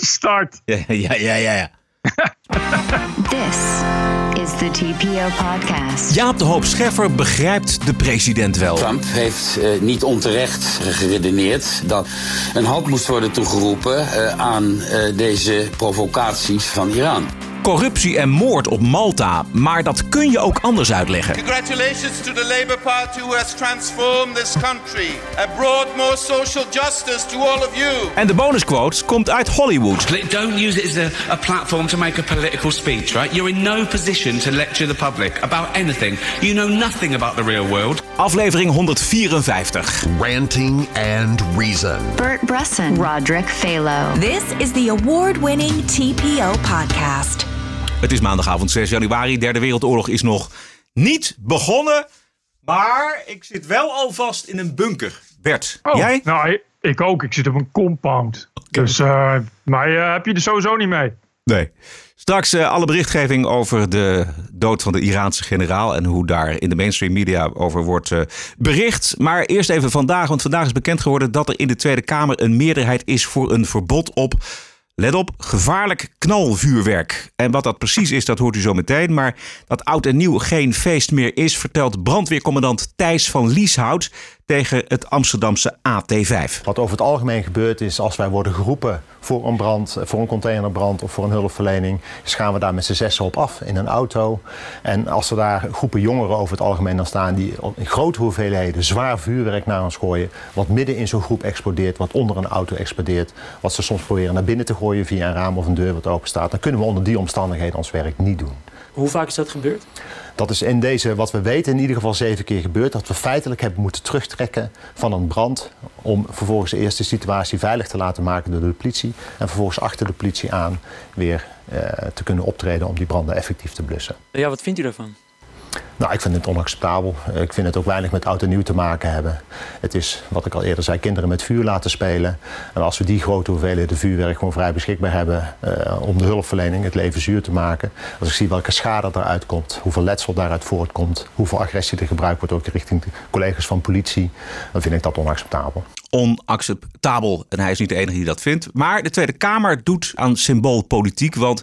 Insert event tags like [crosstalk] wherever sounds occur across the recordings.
Start. Ja, ja, ja, ja. This is the TPO podcast. Jaap de Hoop Scheffer begrijpt de president wel. Trump heeft eh, niet onterecht geredeneerd dat een halt moest worden toegeroepen eh, aan eh, deze provocaties van Iran. Corruptie en moord op Malta, maar dat kun je ook anders uitleggen. Congratulations to the Labour Party who has transformed this country, have brought more social justice to all of you. En de bonusquote komt uit Hollywood. Don't use it as a, a platform to make a political speech, right? You're in no position to lecture the public about anything. You know nothing about the real world. Aflevering 154. Ranting and Reason. Bert Bresson, Roderick Phalo. This is the award winning TPO podcast. Het is maandagavond 6 januari. Derde Wereldoorlog is nog niet begonnen. Maar ik zit wel alvast in een bunker. Bert, Oh, jij? Nou, ik ook. Ik zit op een compound. Dus, eh, maar eh, heb je er sowieso niet mee? Nee. Straks eh, alle berichtgeving over de dood van de Iraanse generaal en hoe daar in de mainstream media over wordt bericht. Maar eerst even vandaag, want vandaag is bekend geworden dat er in de Tweede Kamer een meerderheid is voor een verbod op, let op, gevaarlijk knalvuurwerk. En wat dat precies is, dat hoort u zo meteen. Maar dat oud en nieuw geen feest meer is, vertelt brandweercommandant Thijs van Lieshout tegen het Amsterdamse AT5. Wat over het algemeen gebeurt is als wij worden geroepen voor een brand, voor een containerbrand of voor een hulpverlening, dus gaan we daar met z'n zessen op af in een auto. En als er daar groepen jongeren over het algemeen dan staan die in grote hoeveelheden zwaar vuurwerk naar ons gooien, wat midden in zo'n groep explodeert, wat onder een auto explodeert, wat ze soms proberen naar binnen te gooien via een raam of een deur wat open staat, dan kunnen we onder die omstandigheden ons werk niet doen. Hoe vaak is dat gebeurd? Dat is in deze, wat we weten, in ieder geval zeven keer gebeurd. Dat we feitelijk hebben moeten terugtrekken van een brand. Om vervolgens eerst de situatie veilig te laten maken door de politie. En vervolgens achter de politie aan weer eh, te kunnen optreden om die branden effectief te blussen. Ja, wat vindt u daarvan? Nou, ik vind het onacceptabel. Ik vind het ook weinig met oud en nieuw te maken hebben. Het is, wat ik al eerder zei, kinderen met vuur laten spelen. En als we die grote hoeveelheden vuurwerk gewoon vrij beschikbaar hebben eh, om de hulpverlening, het leven zuur te maken. Als ik zie welke schade eruit komt, hoeveel letsel daaruit voortkomt, hoeveel agressie er gebruikt wordt ook richting collega's van politie, dan vind ik dat onacceptabel. onacceptabel. En hij is niet de enige die dat vindt. Maar de Tweede Kamer doet aan symboolpolitiek. Want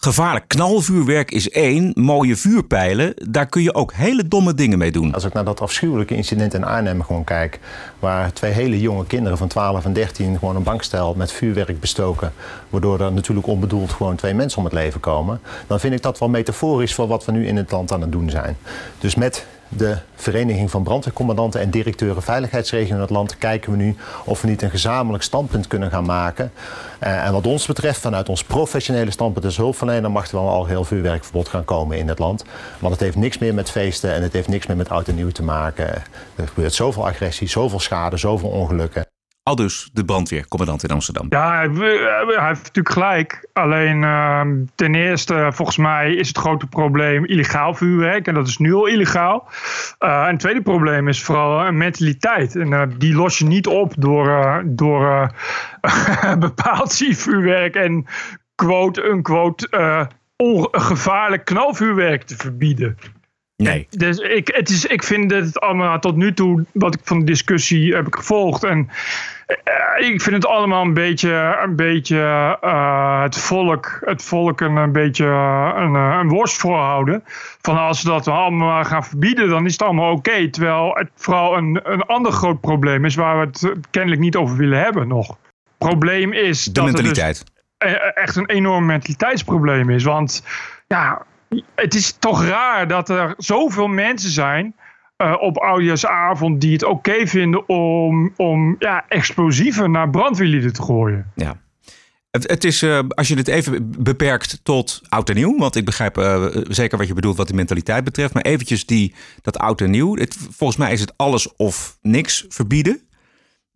gevaarlijk knalvuurwerk is één. Mooie vuurpijlen, daar kun je ook hele domme dingen mee doen. Als ik naar dat afschuwelijke incident in Arnhem gewoon kijk, waar twee hele jonge kinderen van 12 en 13 gewoon een bankstel met vuurwerk bestoken, waardoor er natuurlijk onbedoeld gewoon twee mensen om het leven komen, dan vind ik dat wel metaforisch voor wat we nu in het land aan het doen zijn. Dus met de Vereniging van Brandweercommandanten en Directeuren Veiligheidsregio in het land kijken we nu of we niet een gezamenlijk standpunt kunnen gaan maken. Eh, en wat ons betreft, vanuit ons professionele standpunt als hulpverlener, mag er wel een algeheel vuurwerkverbod gaan komen in het land. Want het heeft niks meer met feesten en het heeft niks meer met oud en nieuw te maken. Er gebeurt zoveel agressie, zoveel schade, zoveel ongelukken. Al dus de brandweercommandant in Amsterdam. Ja, hij, heeft natuurlijk gelijk. Alleen ehm, ten eerste, volgens mij is het grote probleem illegaal vuurwerk. En dat is nu al illegaal. Eh, en het tweede probleem is vooral een mentaliteit. En eh, die los je niet op door, eh, door eh, [laughs] bepaald vuurwerk en quote-unquote eh, ongevaarlijk knalvuurwerk te verbieden. Nee. Dus ik, het is, ik vind het allemaal tot nu toe, wat ik van de discussie heb ik gevolgd. En eh, ik vind het allemaal een beetje, een beetje eh, het, volk, het volk een, een beetje een, eh, een worst voorhouden. Van als ze dat allemaal gaan verbieden, dan is het allemaal oké. Terwijl het vooral een, een ander groot probleem is waar we het kennelijk niet over willen hebben nog. Probleem is De dat dus mentaliteit. eh, echt een enorm mentaliteitsprobleem is. Want ja, het is toch raar dat er zoveel mensen zijn eh, op oudjaarsavond die het oké vinden om, om ja, explosieven naar brandweerlieden te gooien. Ja. Het, het is, eh, als je het even beperkt tot oud en nieuw, want ik begrijp eh, zeker wat je bedoelt wat de mentaliteit betreft, maar eventjes die, dat oud en nieuw. Het, volgens mij is het alles of niks verbieden.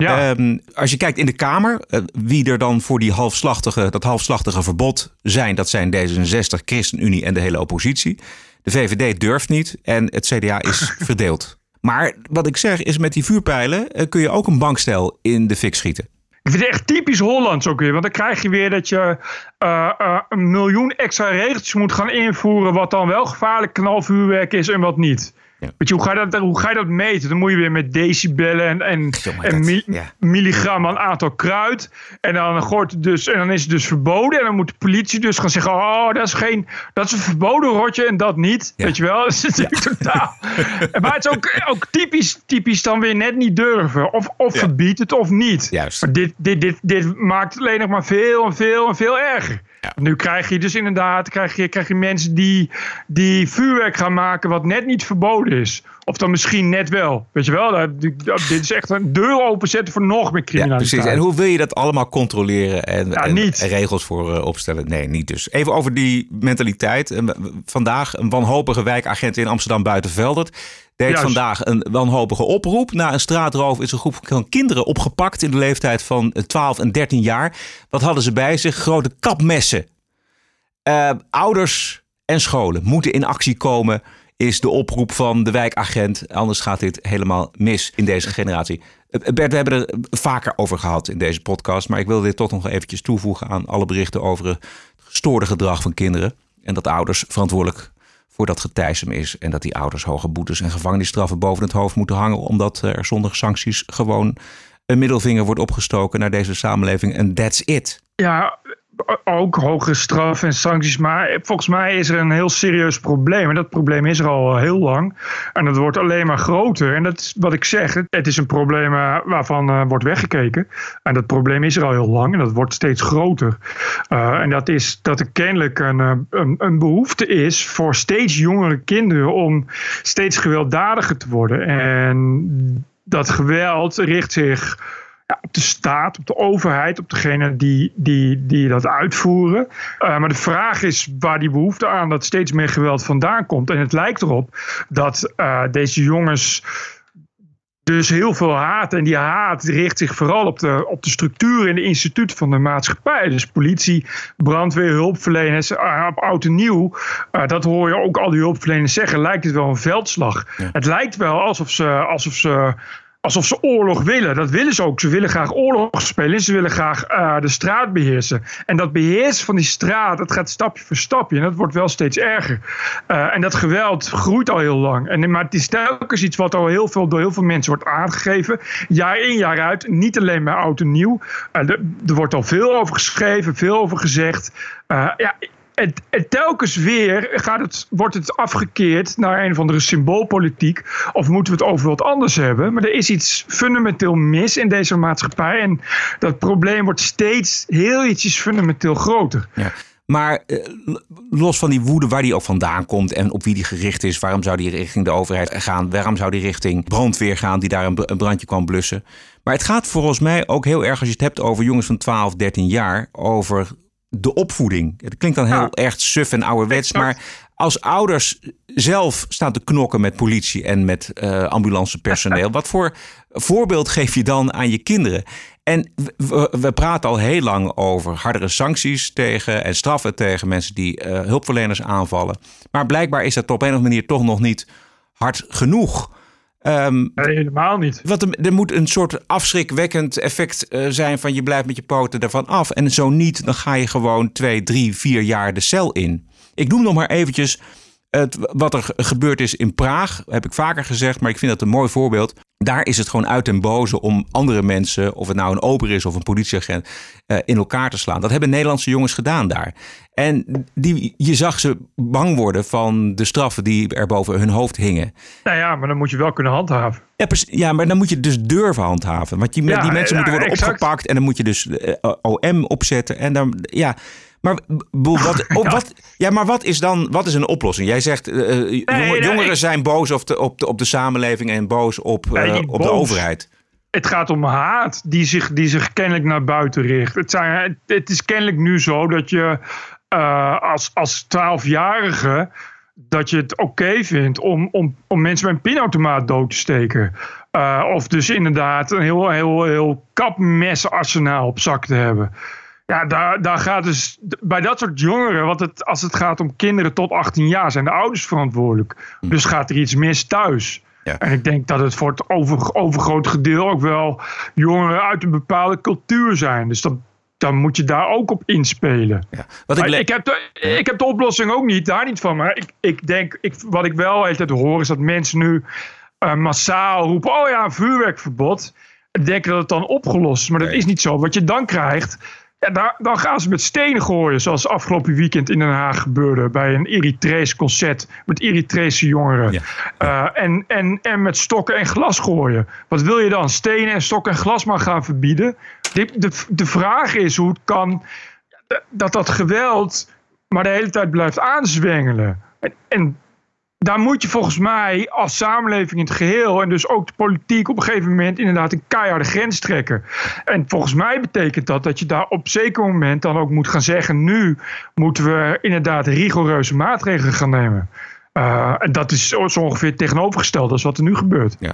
Ja. Ehm, als je kijkt in de Kamer, eh, wie er dan voor die halfslachtige, dat halfslachtige verbod zijn, dat zijn D66, ChristenUnie en de hele oppositie. De VVD durft niet en het CDA is [laughs] verdeeld. Maar wat ik zeg is, met die vuurpijlen eh, kun je ook een bankstel in de fik schieten. Ik vind het echt typisch Hollands ook weer. Want dan krijg je weer dat je eh, een miljoen extra regeltjes moet gaan invoeren. Wat dan wel gevaarlijk knalvuurwerk is en wat niet. Weet je, hoe ga, je dat, hoe ga je dat meten? Dan moet je weer met decibellen en, en, Jongen, en dat- mi- ja. milligram aan aantal kruid. En dan, gooit het dus, en dan is het dus verboden. En dan moet de politie dus gaan zeggen: Oh, dat is, geen, dat is een verboden rotje en dat niet. Ja. Weet je wel? [laughs] Dat is natuurlijk totaal. [laughs] Maar het is ook, ook typisch, typisch dan weer net niet durven. Of, of Ja. verbied het of niet. Juist. Maar dit, dit, dit, dit maakt het alleen nog maar veel en veel en veel erger. Ja. Nu krijg je dus inderdaad krijg je, krijg je mensen die, die vuurwerk gaan maken wat net niet verboden is. Of dan misschien net wel. Weet je wel, dat, dat- dit is echt een deur openzetten voor nog meer Ja, criminaliteit. precies. En hoe wil je dat allemaal controleren en, Ja, en regels voor eh, opstellen? Nee, niet dus. Even over die mentaliteit. Vandaag een wanhopige wijkagent in Amsterdam Buitenveldert deed Juist. vandaag een wanhopige oproep. Na een straatroof is een groep van kinderen opgepakt in de leeftijd van eh, 12 en 13 jaar. Wat hadden ze bij zich? Grote kapmessen. Eh, ouders en scholen moeten in actie komen, is de oproep van de wijkagent. Anders gaat dit helemaal mis in deze generatie. Eh, Bert, we hebben er vaker over gehad in deze podcast. Maar ik wil dit toch nog eventjes toevoegen aan alle berichten over het gestoorde gedrag van kinderen. En dat ouders verantwoordelijk voor dat getijsem is. En dat die ouders hoge boetes en gevangenisstraffen boven het hoofd moeten hangen. Omdat er zonder sancties gewoon een middelvinger wordt opgestoken naar deze samenleving. En that's it. Ja, ook hogere straf en sancties. Maar volgens mij is er een heel serieus probleem. En dat probleem is er al heel lang. En dat wordt alleen maar groter. En dat is wat ik zeg. Het, is een probleem eh, waarvan eh, wordt weggekeken. En dat probleem is er al heel lang. En dat wordt steeds groter. Eh, en dat is dat er kennelijk een, een, een behoefte is voor steeds jongere kinderen om steeds gewelddadiger te worden. En dat geweld richt zich ja, op de staat, op de overheid, op degene die, die, die dat uitvoeren. Uh, maar de vraag is waar die behoefte aan dat steeds meer geweld vandaan komt. En het lijkt erop dat uh, deze jongens dus heel veel haat. En die haat richt zich vooral op de, op de structuur en de instituten van de maatschappij. Dus politie, brandweer, hulpverleners, uh, op oud en nieuw. Uh, dat hoor je ook al die hulpverleners zeggen. Lijkt het wel een veldslag. Ja. Het lijkt wel alsof ze, alsof ze alsof ze oorlog willen. Dat willen ze ook. Ze willen graag oorlog spelen. Ze willen graag uh, de straat beheersen. En dat beheersen van die straat, dat gaat stapje voor stapje. En dat wordt wel steeds erger. Uh, en dat geweld groeit al heel lang. En, maar het is telkens iets wat al heel veel, door heel veel mensen wordt aangegeven. Jaar in, jaar uit. Niet alleen bij oud en nieuw. Er, er wordt al veel over geschreven, veel over gezegd. ja, en, en, telkens weer gaat het, wordt het afgekeerd naar een of andere symboolpolitiek. Of moeten we het over wat anders hebben? Maar er is iets fundamenteel mis in deze maatschappij. En dat probleem wordt steeds heel ietsjes fundamenteel groter. Ja. Maar eh, los van die woede waar die ook vandaan komt en op wie die gericht is, waarom zou die richting de overheid gaan? Waarom zou die richting brandweer gaan die daar een brandje kwam blussen? Maar het gaat volgens mij ook heel erg als je het hebt over jongens van 12, 13 jaar, over de opvoeding. Het klinkt dan heel ja. erg suf en ouderwets, maar als ouders zelf staan te knokken met politie en met uh, ambulancepersoneel, [laughs] wat voor voorbeeld geef je dan aan je kinderen? En we, we, praten al heel lang over hardere sancties tegen en straffen tegen mensen die uh, hulpverleners aanvallen. Maar blijkbaar is dat op een of andere manier toch nog niet hard genoeg. Um, nee, helemaal niet. Want er, er, moet een soort afschrikwekkend effect uh, zijn van je blijft met je poten ervan af. En zo niet, dan ga je gewoon twee, drie, vier jaar de cel in. Ik noem nog maar eventjes het, wat er gebeurd is in Praag. Heb ik vaker gezegd, maar ik vind dat een mooi voorbeeld. Daar is het gewoon uit en boze om andere mensen, of het nou een oper is of een politieagent, uh, in elkaar te slaan. Dat hebben Nederlandse jongens gedaan daar. En die, je zag ze bang worden van de straffen die er boven hun hoofd hingen. Nou ja, maar dan moet je wel kunnen handhaven. Ja, ja maar dan moet je dus durven handhaven. Want die, ja, die mensen ja, moeten worden exact. opgepakt en dan moet je dus uh, OM opzetten. En dan, ja. Maar, wat, oh, wat, ja, maar wat is dan wat is een oplossing? Jij zegt uh, nee, jongeren nee, ik... zijn boos op de, op, de, op de samenleving en boos op, uh, nee, op boos. de overheid. Het gaat om haat die zich, die zich kennelijk naar buiten richt. Het, zijn, het is kennelijk nu zo dat je uh, als, als 12-jarige dat je het oké okay vindt om, om, om mensen met een pinautomaat dood te steken. Uh, of dus inderdaad een heel, heel, heel kapmessenarsenaal op zak te hebben. Ja, daar, daar gaat dus bij dat soort jongeren, want het, als het gaat om kinderen tot 18 jaar, zijn de ouders verantwoordelijk. Hm. Dus gaat er iets mis thuis. Ja. En ik denk dat het voor het over, overgroot gedeelte ook wel jongeren uit een bepaalde cultuur zijn. Dus dat, dan moet je daar ook op inspelen. Ja. Wat ik, ik, heb de, ik heb de oplossing ook niet, daar niet van. Maar ik, ik denk, ik, wat ik wel altijd hoor, is dat mensen nu eh, massaal roepen: oh ja, een vuurwerkverbod. En denken dat het dan opgelost is. Maar dat Nee. is niet zo. Wat je dan krijgt. Daar, dan gaan ze met stenen gooien, zoals afgelopen weekend in Den Haag gebeurde. Bij een Eritrees concert met Eritrese jongeren. Ja. Eh, en, en, en met stokken en glas gooien. Wat wil je dan? Stenen en stokken en glas maar gaan verbieden? De, de, de vraag is hoe het kan dat dat geweld maar de hele tijd blijft aanzwengelen. En, en daar moet je volgens mij als samenleving in het geheel en dus ook de politiek op een gegeven moment inderdaad een keiharde grens trekken. En volgens mij betekent dat dat je daar op zeker moment dan ook moet gaan zeggen: nu moeten we inderdaad rigoureuze maatregelen gaan nemen. Uh, en dat is zo ongeveer tegenovergesteld als wat er nu gebeurt. Ja.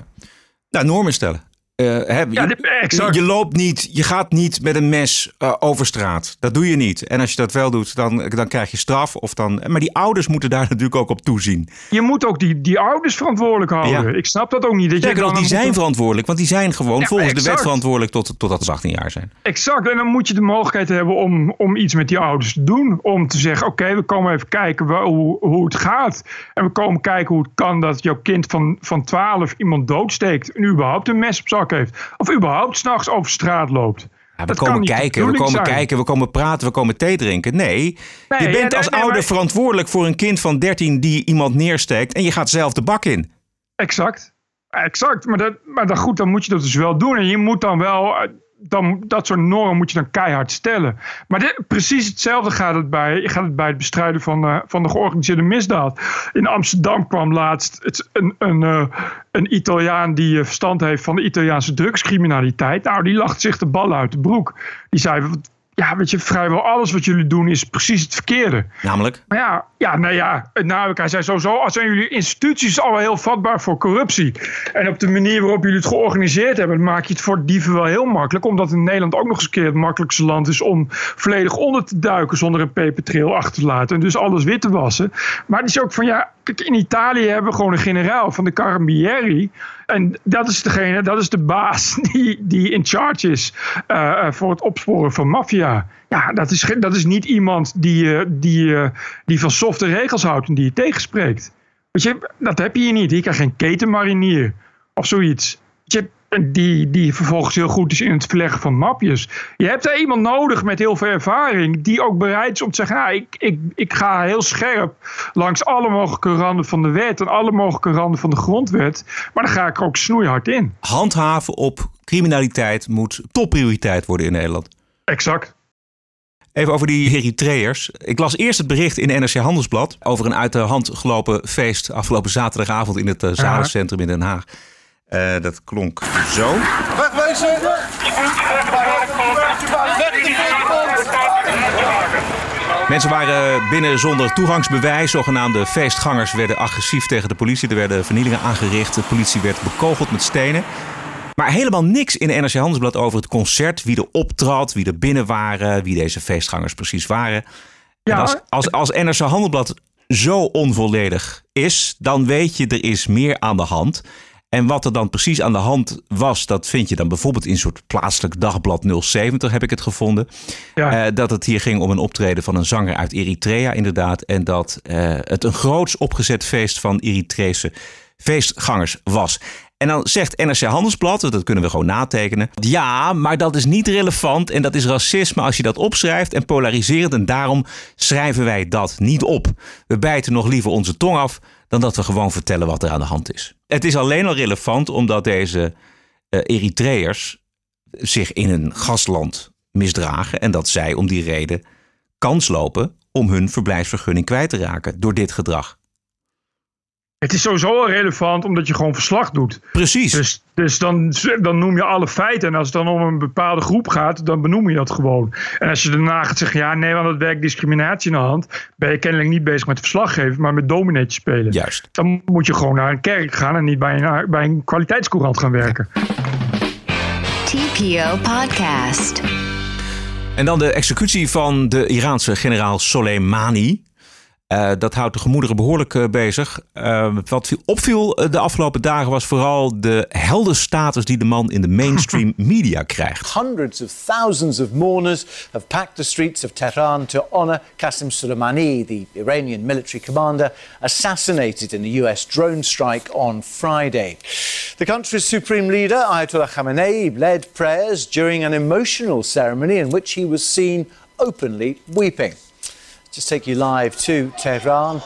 Nou, normen stellen. Uh, hè, ja, je, exact. je, loopt niet, je gaat niet met een mes uh, over straat. Dat doe je niet. En als je dat wel doet, dan, dan krijg je straf. Of dan, maar die ouders moeten daar [laughs] natuurlijk ook op toezien. Je moet ook die, die ouders verantwoordelijk houden. Ja. Ik snap dat ook niet. Dat Zeker nog, die zijn verantwoordelijk. Want die zijn gewoon Ja, volgens exact. de wet verantwoordelijk tot, totdat ze 18 jaar zijn. Exact. En dan moet je de mogelijkheid hebben om, om iets met die ouders te doen. Om te zeggen, oké, we komen even kijken waar, hoe, hoe het gaat. En we komen kijken hoe het kan dat jouw kind van, van 12 iemand doodsteekt. En überhaupt een mes op zak heeft. Of überhaupt s'nachts over straat loopt. Ja, we Dat komen kijken, we komen zijn. kijken, we komen praten, we komen thee drinken. Nee, Nee, je ja, bent nee, als nee, ouder maar- verantwoordelijk voor een kind van 13 die iemand neersteekt. En je gaat zelf de bak in. Exact. Exact. Maar, dat, maar dan goed, dan moet je dat dus wel doen. En je moet dan wel. Dan, dat soort normen moet je dan keihard stellen. Maar precies hetzelfde gaat het bij, gaat het bij het bestrijden van, eh, van de georganiseerde misdaad. In Amsterdam kwam laatst het, een, een, eh, een Italiaan die eh, verstand heeft van de Italiaanse drugscriminaliteit. Nou, die lacht zich de bal uit de broek. Die zei: Ja, weet je, vrijwel alles wat jullie doen is precies het verkeerde. Namelijk, Maar ja, ja, nou ja, nou, hij zei sowieso, als zijn jullie instituties al wel heel vatbaar voor corruptie. En op de manier waarop jullie het georganiseerd hebben, maak je het voor dieven wel heel makkelijk. Omdat in Nederland ook nog eens een keer het makkelijkste land is om volledig onder te duiken zonder een pepertrail achter te laten. En dus alles wit te wassen. Maar het is ook van, ja, kijk, in Italië hebben we gewoon een generaal van de Carabinieri. En dat is degene, dat is de baas [laughs] die, die in charge is eh, eh, voor het opsporen van maffia. Ja, dat is, dat is niet iemand die, eh, die, die van softe regels houdt en die je tegenspreekt. Weet je, dat heb je hier niet. Je krijgt geen ketenmarinier of zoiets. Je, die, die vervolgens heel goed is in het verleggen van mapjes. Je hebt er iemand nodig met heel veel ervaring. Die ook bereid is om te zeggen: nou, ik, ik, ik ga heel scherp langs alle mogelijke randen van de wet. En alle mogelijke randen van de grondwet. Maar dan ga ik er ook snoeihard in. handhaven op criminaliteit moet topprioriteit worden in Nederland. Exact. Even over die Eritreërs. Ik las eerst het bericht in NRC Handelsblad over een uit de hand gelopen feest afgelopen zaterdagavond in het uh, Zalencentrum in Den Haag. Uh, dat klonk zo. Wegwezen! Mensen waren binnen zonder toegangsbewijs. Zogenaamde feestgangers werden agressief tegen de politie. Er werden vernielingen aangericht. De politie werd bekogeld met stenen. Maar helemaal niks in NRC Handelsblad over het concert. Wie er optrad, wie er binnen waren, wie deze feestgangers precies waren. Ja, als, als, als NRC Handelsblad zo onvolledig is, dan weet je er is meer aan de hand. En wat er dan precies aan de hand was, dat vind je dan bijvoorbeeld in een soort plaatselijk dagblad 070 heb ik het gevonden. Ja. Uh, dat het hier ging om een optreden van een zanger uit Eritrea inderdaad. En dat uh, het een groots opgezet feest van Eritrese feestgangers was. En dan zegt NRC Handelsblad, dat kunnen we gewoon natekenen. Ja, maar dat is niet relevant en dat is racisme als je dat opschrijft en polariserend. En daarom schrijven wij dat niet op. We bijten nog liever onze tong af dan dat we gewoon vertellen wat er aan de hand is. Het is alleen al relevant omdat deze uh, Eritreërs zich in een gastland misdragen. En dat zij om die reden kans lopen om hun verblijfsvergunning kwijt te raken door dit gedrag. Het is sowieso al relevant omdat je gewoon verslag doet. Precies. Dus, dus dan, dan noem je alle feiten. En als het dan om een bepaalde groep gaat, dan benoem je dat gewoon. En als je daarna gaat zeggen, ja, nee, want dat werkt discriminatie in de hand. Ben je kennelijk niet bezig met verslaggeven, maar met dominetje spelen. Juist. Dan moet je gewoon naar een kerk gaan en niet bij een, bij een kwaliteitscourant gaan werken. TPO Podcast. En dan de executie van de Iraanse generaal Soleimani. Uh, dat houdt de gemoederen behoorlijk uh, bezig. Uh, wat opviel de afgelopen dagen was vooral de heldenstatus die de man in de mainstream [laughs] media krijgt. Hundreds of thousands of mourners have packed the streets of Tehran to honor Qasem Soleimani, the Iranian military commander assassinated in the US drone strike on Friday. The country's supreme leader, Ayatollah Khamenei, led prayers during an emotional ceremony in which he was seen openly weeping. Just take you live to Tehran.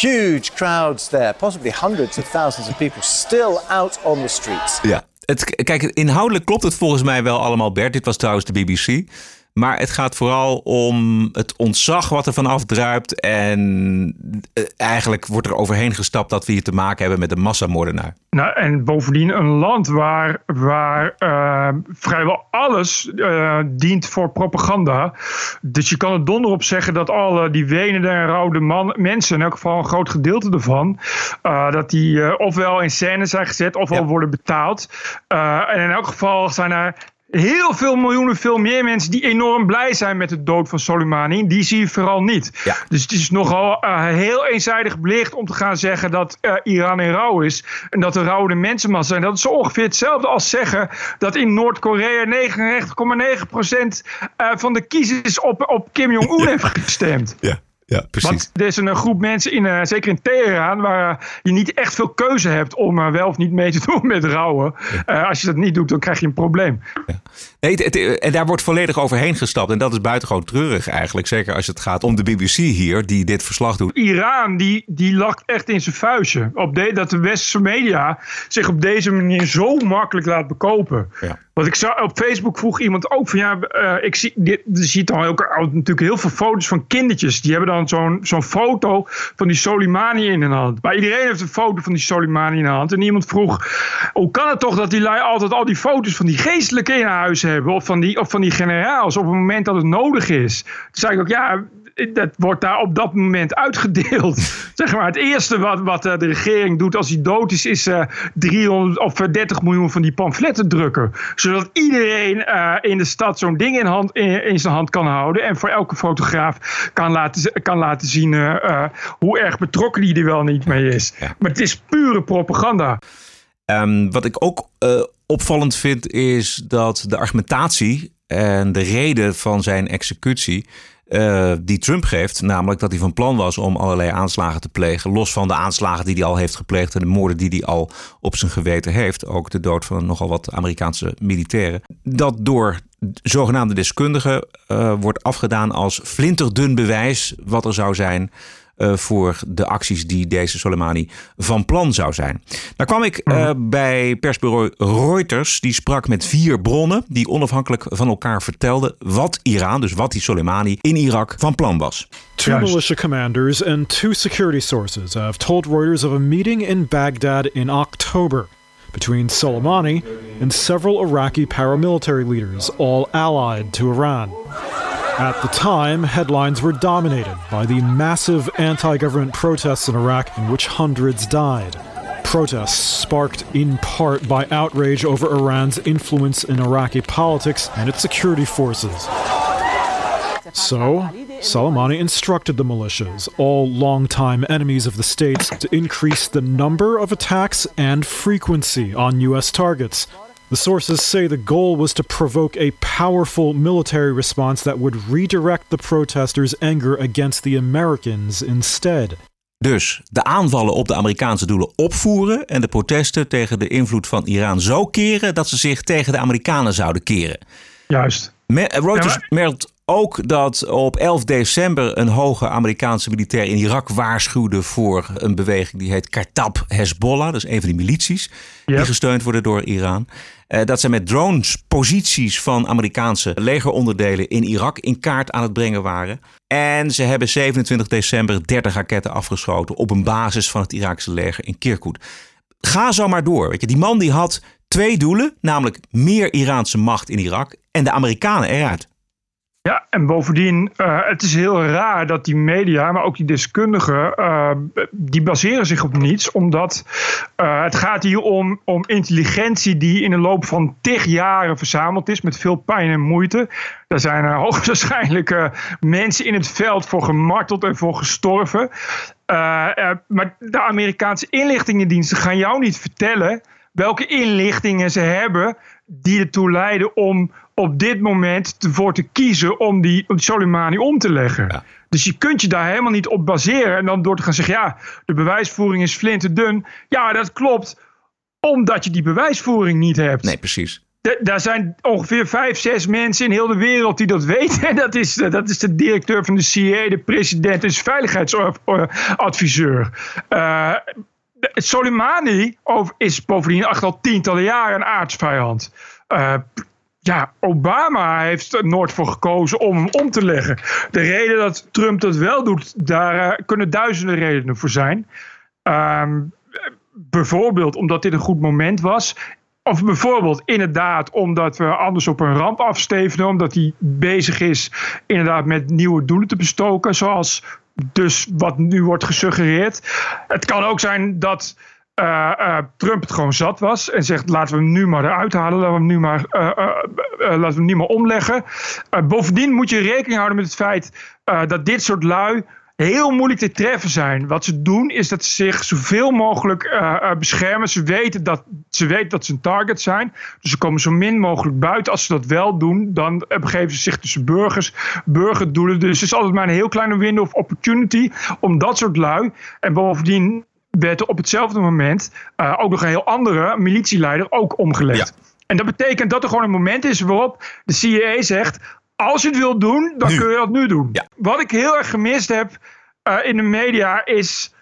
Huge crowds there, possibly hundreds of thousands of people still out on the streets. Ja, het, kijk, inhoudelijk klopt het volgens mij wel allemaal, Bert. Dit was trouwens de BBC. Maar het gaat vooral om het ontzag wat er van afdruipt. En eh, eigenlijk wordt er overheen gestapt dat we hier te maken hebben met een massamoordenaar. Nou, en bovendien een land waar, waar uh, vrijwel alles uh, dient voor propaganda. Dus je kan er donder op zeggen dat alle die wenende en rouwde man, mensen, in elk geval een groot gedeelte ervan, uh, dat die ofwel in scène zijn gezet ofwel ja. worden betaald. en in elk geval zijn er heel veel miljoenen, veel meer mensen die enorm blij zijn met de dood van Soleimani. Die zie je vooral niet. Ja. Dus het is nogal uh, heel eenzijdig belicht om te gaan zeggen dat uh, Iran in rouw is. En dat er rouwende mensenmassa zijn. Dat is ongeveer hetzelfde als zeggen dat in Noord-Korea 99,9% uh, van de kiezers op, op Kim Jong-un heeft gestemd. Ja. Ja, precies. Want er is een groep mensen, in, uh, zeker in Teheran, waar je niet echt veel keuze hebt om uh, wel of niet mee te doen [laughs] met rouwen. Als je dat niet doet, dan krijg je een probleem. Ja. Nee, het, het, en daar wordt volledig overheen gestapt. En dat is buitengewoon treurig eigenlijk. Zeker als het gaat om de BBC hier, die dit verslag doet. Iran, die, die lag echt in zijn vuistje. Op de, dat de westerse media zich op deze manier zo makkelijk laat bekopen. Ja. Want ik zag op Facebook vroeg iemand ook van ja, uh, ik zie, dit, je ziet dan ook natuurlijk heel veel foto's van kindertjes. Die hebben dan zo'n zo'n foto van die Soleimani in hun hand. Maar iedereen heeft een foto van die Soleimani in de hand. En iemand vroeg, hoe kan het toch dat die lui altijd al die foto's van die geestelijke in huis hebben? Of van die, of van die generaals op het moment dat het nodig is. Toen zei ik ook, ja, dat wordt daar op dat moment uitgedeeld. [laughs] zeg maar, het eerste wat, wat de regering doet als hij dood is, is uh, 300 of 30 miljoen van die pamfletten drukken. Zodat iedereen uh, in de stad zo'n ding in, hand, in, in, zijn hand kan houden. En voor elke fotograaf kan laten, kan laten zien uh, hoe erg betrokken die er wel niet mee is. Ja. Maar het is pure propaganda. Um, wat ik ook opvallend vind, is dat de argumentatie en de reden van zijn executie uh, die Trump geeft. Namelijk dat hij van plan was om allerlei aanslagen te plegen. Los van de aanslagen die hij al heeft gepleegd en de moorden die hij al op zijn geweten heeft. Ook de dood van nogal wat Amerikaanse militairen. Dat door zogenaamde deskundigen uh, wordt afgedaan als flinterdun bewijs wat er zou zijn uh, voor de acties die deze Soleimani van plan zou zijn. Nou kwam ik uh, bij persbureau Reuters. Die sprak met vier bronnen die onafhankelijk van elkaar vertelden wat Iran, dus wat die Soleimani in Irak van plan was. Two militia commanders and two security sources have told Reuters of a meeting in Baghdad in October between Soleimani and several Iraqi paramilitary leaders, all allied to Iran. At the time, headlines were dominated by the massive anti government protests in Iraq, in which hundreds died. Protests sparked in part by outrage over Iran's influence in Iraqi politics and its security forces. So, Soleimani instructed the militias, all longtime enemies of the states, to increase the number of attacks and frequency on U.S. targets. The sources say the goal was to provoke a powerful military response that would redirect the protesters' anger against the Americans instead. Dus de aanvallen op de Amerikaanse doelen opvoeren en de protesten tegen de invloed van Iran zo keren dat ze zich tegen de Amerikanen zouden keren. Juist. Reuters ja, maar... meldt ook dat op 11 december een hoge Amerikaanse militair in Irak waarschuwde voor een beweging die heet Kartab Hezbollah. Dat is een van die milities yep. die gesteund worden door Iran. Uh, dat ze met drones posities van Amerikaanse legeronderdelen in Irak in kaart aan het brengen waren. En ze hebben 27 december 30 raketten afgeschoten op een basis van het Iraakse leger in Kirkuk. Ga zo maar door. Weet je, die man die had twee doelen, namelijk meer Iraanse macht in Irak en de Amerikanen eruit. Ja, en bovendien, uh, het is heel raar dat die media, maar ook die deskundigen, uh, die baseren zich op niets. Omdat uh, het gaat hier om, om intelligentie die in de loop van tig jaren verzameld is, met veel pijn en moeite. Daar zijn [laughs] hoogstwaarschijnlijk mensen in het veld voor gemarteld en voor gestorven. maar de Amerikaanse inlichtingendiensten gaan jou niet vertellen welke inlichtingen ze hebben die ertoe leiden om op dit moment ervoor te kiezen om die, om Soleimani om te leggen. Dus je kunt je daar helemaal niet op baseren. En dan door te gaan zeggen, ja, de bewijsvoering is flinterdun. Ja, dat klopt. Omdat je die bewijsvoering niet hebt. Nee, precies. daar zijn ongeveer vijf, zes mensen in heel de wereld die dat [laughs] weten. En dat is, dat is de directeur van de CIA, de president en de veiligheidsadviseur. Uh, Soleimani is bovendien al tientallen jaren een aardsvijand. Uh, ja, Obama heeft er nooit voor gekozen om hem om te leggen. De reden dat Trump dat wel doet, daar uh, kunnen duizenden redenen voor zijn. Uh, bijvoorbeeld omdat dit een goed moment was. Of bijvoorbeeld inderdaad omdat we anders op een ramp afstevenen. Omdat hij bezig is inderdaad met nieuwe doelen te bestoken. Zoals dus wat nu wordt gesuggereerd. Het kan ook zijn dat uh, uh, Trump het gewoon zat was en zegt laten we hem nu maar eruit halen, laten we hem nu maar, uh, laten we hem niet meer omleggen. bovendien moet je rekening houden met het feit dat dit soort lui heel moeilijk te treffen zijn. Wat ze doen is dat ze zich zoveel mogelijk beschermen. Ze weten, dat, ze weten dat ze een target zijn. Dus ze komen zo min mogelijk buiten. Als ze dat wel doen, dan begeven ze zich tussen burgers, burgerdoelen. Dus het is altijd maar een heel kleine window of opportunity om dat soort lui. En bovendien werd op hetzelfde moment uh, ook nog een heel andere militieleider ook omgelegd. En dat betekent dat er gewoon een moment is waarop de CIA zegt: als je het wilt doen, dan kun je dat nu doen. Wat ik heel erg gemist heb uh, in de media is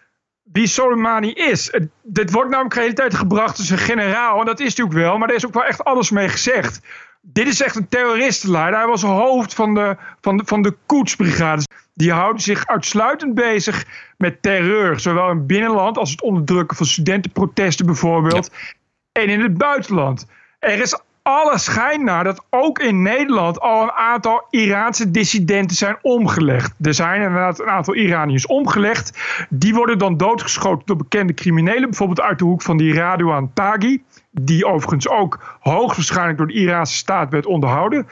wie Soleimani is. dit wordt namelijk de hele tijd gebracht als een generaal. En dat is natuurlijk wel, maar er is ook wel echt alles mee gezegd. Dit is echt een terroristenleider. Hij was hoofd van de, van de, van de koetsbrigades. Die houden zich uitsluitend bezig met terreur. Zowel in het binnenland als het onderdrukken van studentenprotesten bijvoorbeeld. En in het buitenland. Er is alle schijn naar dat ook in Nederland al een aantal Iraanse dissidenten zijn omgelegd. Er zijn inderdaad een aantal Iraniërs omgelegd. Die worden dan doodgeschoten door bekende criminelen. Bijvoorbeeld uit de hoek van die Radouan Taghi. Die overigens ook hoogstwaarschijnlijk door de Iraanse staat werd onderhouden.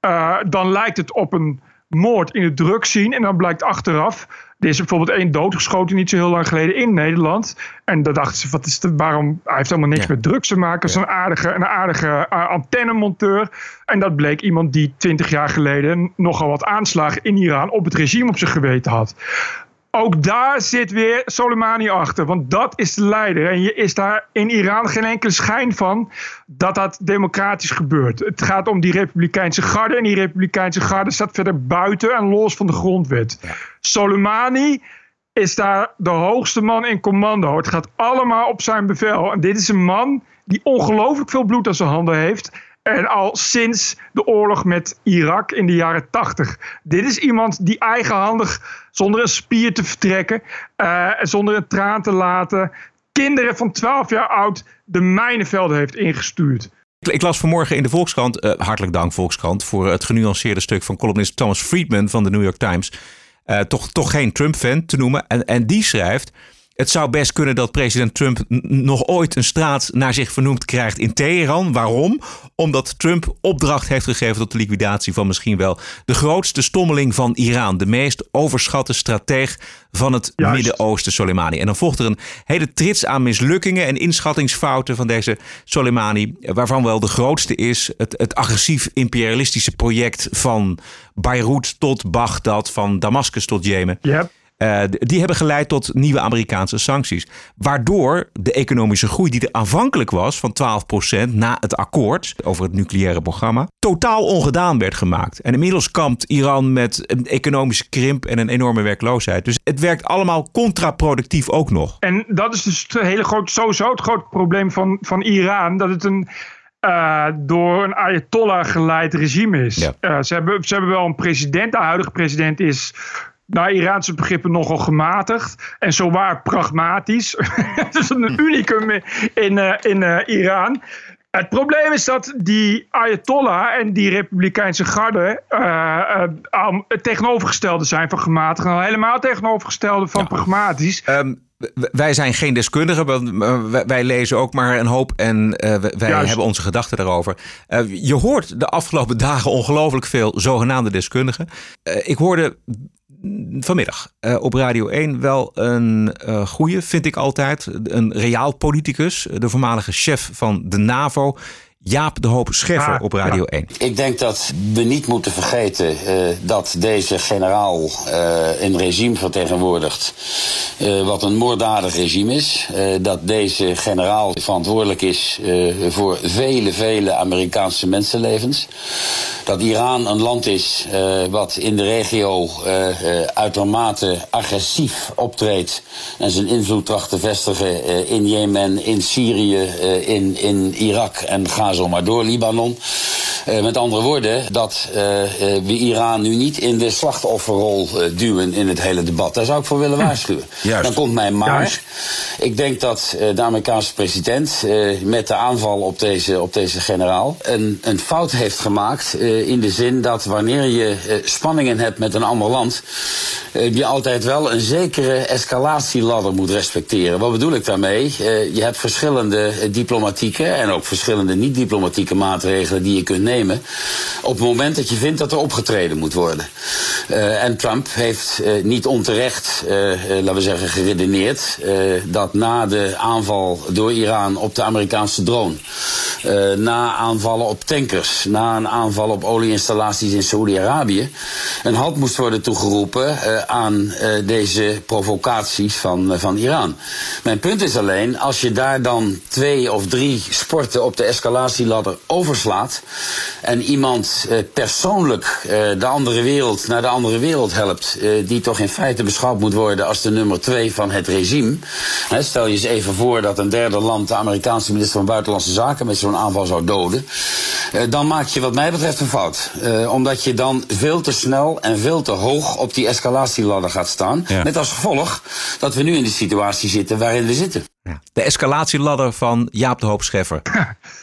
Uh, dan lijkt het op een moord in het drugscene. En dan blijkt achteraf, er is bijvoorbeeld één doodgeschoten niet zo heel lang geleden in Nederland. En dan dachten ze, wat is het, waarom, hij heeft helemaal niks met drugs te maken. Ja. Is een aardige, een aardige uh, antennemonteur. En dat bleek iemand die twintig jaar geleden nogal wat aanslagen in Iran op het regime op zijn geweten had ook daar zit weer Soleimani achter. Want dat is de leider. En je is daar in Iran geen enkele schijn van dat dat democratisch gebeurt. Het gaat om die Republikeinse garde. En die Republikeinse garde staat verder buiten en los van de grondwet. Soleimani is daar de hoogste man in commando. Het gaat allemaal op zijn bevel. En dit is een man die ongelooflijk veel bloed aan zijn handen heeft. En al sinds de oorlog met Irak in de jaren tachtig. Dit is iemand die eigenhandig, zonder een spier te vertrekken, uh, zonder een traan te laten, kinderen van 12 jaar oud de mijnenvelden heeft ingestuurd. Ik las vanmorgen in de Volkskrant, uh, hartelijk dank Volkskrant, voor het genuanceerde stuk van columnist Thomas Friedman van de New York Times. Uh, toch, toch geen Trump-fan te noemen. En, en die schrijft. Het zou best kunnen dat president Trump nog ooit een straat naar zich vernoemd krijgt in Teheran. Waarom? Omdat Trump opdracht heeft gegeven tot de liquidatie van misschien wel de grootste stommeling van Iran. De meest overschatte strateeg van het Midden-Oosten, Soleimani. En dan volgt er een hele trits aan mislukkingen en inschattingsfouten van deze Soleimani. Waarvan wel de grootste is het, het agressief imperialistische project van Beirut tot Bagdad, van Damascus tot Jemen. Yep. Uh, die hebben geleid tot nieuwe Amerikaanse sancties. Waardoor de economische groei die er aanvankelijk was van 12% na het akkoord over het nucleaire programma, totaal ongedaan werd gemaakt. En inmiddels kampt Iran met een economische krimp en een enorme werkloosheid. Dus het werkt allemaal contraproductief ook nog. En dat is dus het hele groot, sowieso het grote probleem van, van Iran. Dat het een uh, door een Ayatollah geleid regime is. Ja. Uh, ze, hebben, ze hebben wel een president. De huidige president is naar Iraanse begrippen nogal gematigd en zowaar pragmatisch. [laughs] Het is een unicum in, uh, in uh, Iran. Het probleem is dat die Ayatollah en die Republikeinse garde uh, uh, het tegenovergestelde zijn van gematigd. En helemaal het tegenovergestelde van pragmatisch. Um, wij zijn geen deskundigen, wij lezen ook maar een hoop en uh, wij Juist. hebben onze gedachten daarover. Uh, je hoort de afgelopen dagen ongelooflijk veel zogenaamde deskundigen. Uh, ik hoorde vanmiddag op Radio 1 wel een goede, vind ik altijd. Een reaal politicus, de voormalige chef van de NAVO. Jaap de Hoop Scheffer ah, op Radio 1. Ik denk dat we niet moeten vergeten uh, dat deze generaal uh, een regime vertegenwoordigt. Uh, wat een moorddadig regime is. dat deze generaal verantwoordelijk is voor vele, vele Amerikaanse mensenlevens. Dat Iran een land is wat in de regio uitermate agressief optreedt. En zijn invloed tracht te vestigen in Jemen, in Syrië, in, in Irak en Gaza zomaar door, Libanon. Uh, met andere woorden, dat uh, we Iran nu niet in de slachtofferrol duwen in het hele debat. Daar zou ik voor willen waarschuwen. Juist. Dan komt mijn maar. Juist. Ik denk dat de Amerikaanse president met de aanval op deze, op deze generaal een, een fout heeft gemaakt. in de zin dat wanneer je spanningen hebt met een ander land, je altijd wel een zekere escalatieladder moet respecteren. Wat bedoel ik daarmee? je hebt verschillende diplomatieke en ook verschillende niet-diplomatieke diplomatieke maatregelen die je kunt nemen. op het moment dat je vindt dat er opgetreden moet worden. Uh, en Trump heeft uh, niet onterecht, uh, laten we zeggen, geredeneerd. dat na de aanval door Iran op de Amerikaanse drone. na aanvallen op tankers. na een aanval op olieinstallaties in Saoedi-Arabië. een halt moest worden toegeroepen aan deze provocaties van, van Iran. Mijn punt is alleen, als je daar dan twee of drie sporten op de escalatie ladder overslaat en iemand eh, persoonlijk eh, de andere wereld naar de andere wereld helpt, eh, die toch in feite beschouwd moet worden als de nummer twee van het regime. Hè, stel je eens even voor dat een derde land de Amerikaanse minister van Buitenlandse Zaken met zo'n aanval zou doden. Dan maak je wat mij betreft een fout. Omdat je dan veel te snel en veel te hoog op die escalatieladder gaat staan. Ja. Met als gevolg dat we nu in de situatie zitten waarin we zitten. De escalatieladder van Jaap de Hoop Scheffer.